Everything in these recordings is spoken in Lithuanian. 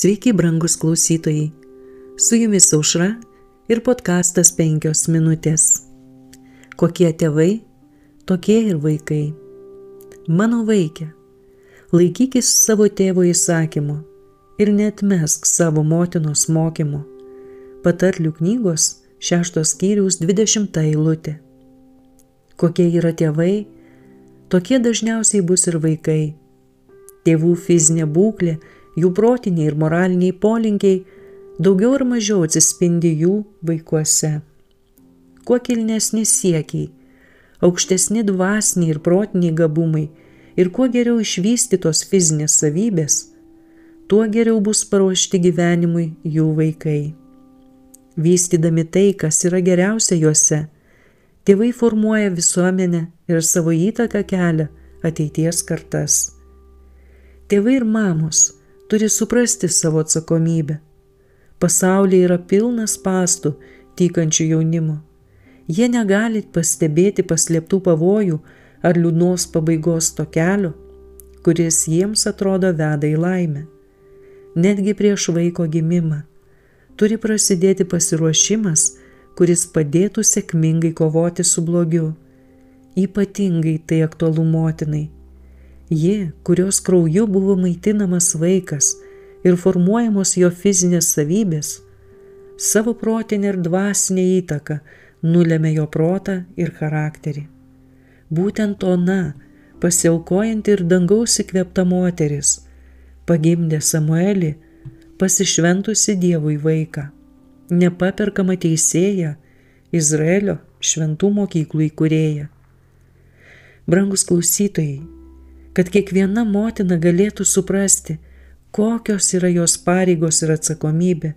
Sveiki, brangus klausytojai. Su jumis aušra ir podkastas penkios minutės. Kokie tėvai, tokie ir vaikai. Mano vaikė, laikykis savo tėvo įsakymu ir netmesk savo motinos mokymo. Patarlių knygos šeštos skyriaus 20 eilutė. Kokie yra tėvai, tokie dažniausiai bus ir vaikai. Tėvų fizinė būklė jų protiniai ir moraliniai polinkiai daugiau ar mažiau atsispindi jų vaikuose. Kuo kilnesni siekiai, aukštesni dvasiniai ir protiniai gabumai ir kuo geriau išvystytos fizinės savybės, tuo geriau bus paruošti gyvenimui jų vaikai. Vystydami tai, kas yra geriausia juose, tėvai formuoja visuomenę ir savo įtaką kelia ateities kartas. Tėvai ir mamos turi suprasti savo atsakomybę. Pasaulyje yra pilnas pastų tykančių jaunimo. Jie negali pastebėti paslėptų pavojų ar liūdnos pabaigos to kelio, kuris jiems atrodo veda į laimę. Netgi prieš vaiko gimimą turi prasidėti pasiruošimas, kuris padėtų sėkmingai kovoti su blogiu. Ypatingai tai aktualu motinai Ji, kurios krauju buvo maitinamas vaikas ir formuojamos jo fizinės savybės, savo protinę ir dvasinę įtaką nulėmė jo protą ir charakterį. Būtent ona, pasiaukojanti ir dangaus įkvepta moteris, pagimdė Samuelį, pasišventusi Dievui vaiką, nepaperkama teisėja, Izraelio šventų mokyklų įkūrėja. Brangus klausytojai, kad kiekviena motina galėtų suprasti, kokios yra jos pareigos ir atsakomybė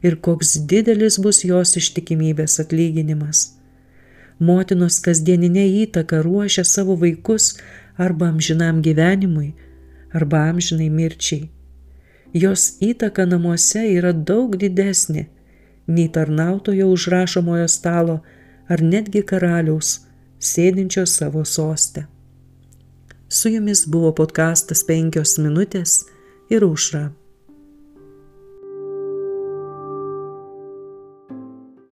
ir koks didelis bus jos ištikimybės atlyginimas. Motinos kasdieninė įtaka ruošia savo vaikus arba amžinam gyvenimui, arba amžinai mirčiai. Jos įtaka namuose yra daug didesnė nei tarnautojo užrašomojo stalo ar netgi karaliaus, sėdinčio savo sostę. Su jumis buvo podkastas penkios minutės ir užra.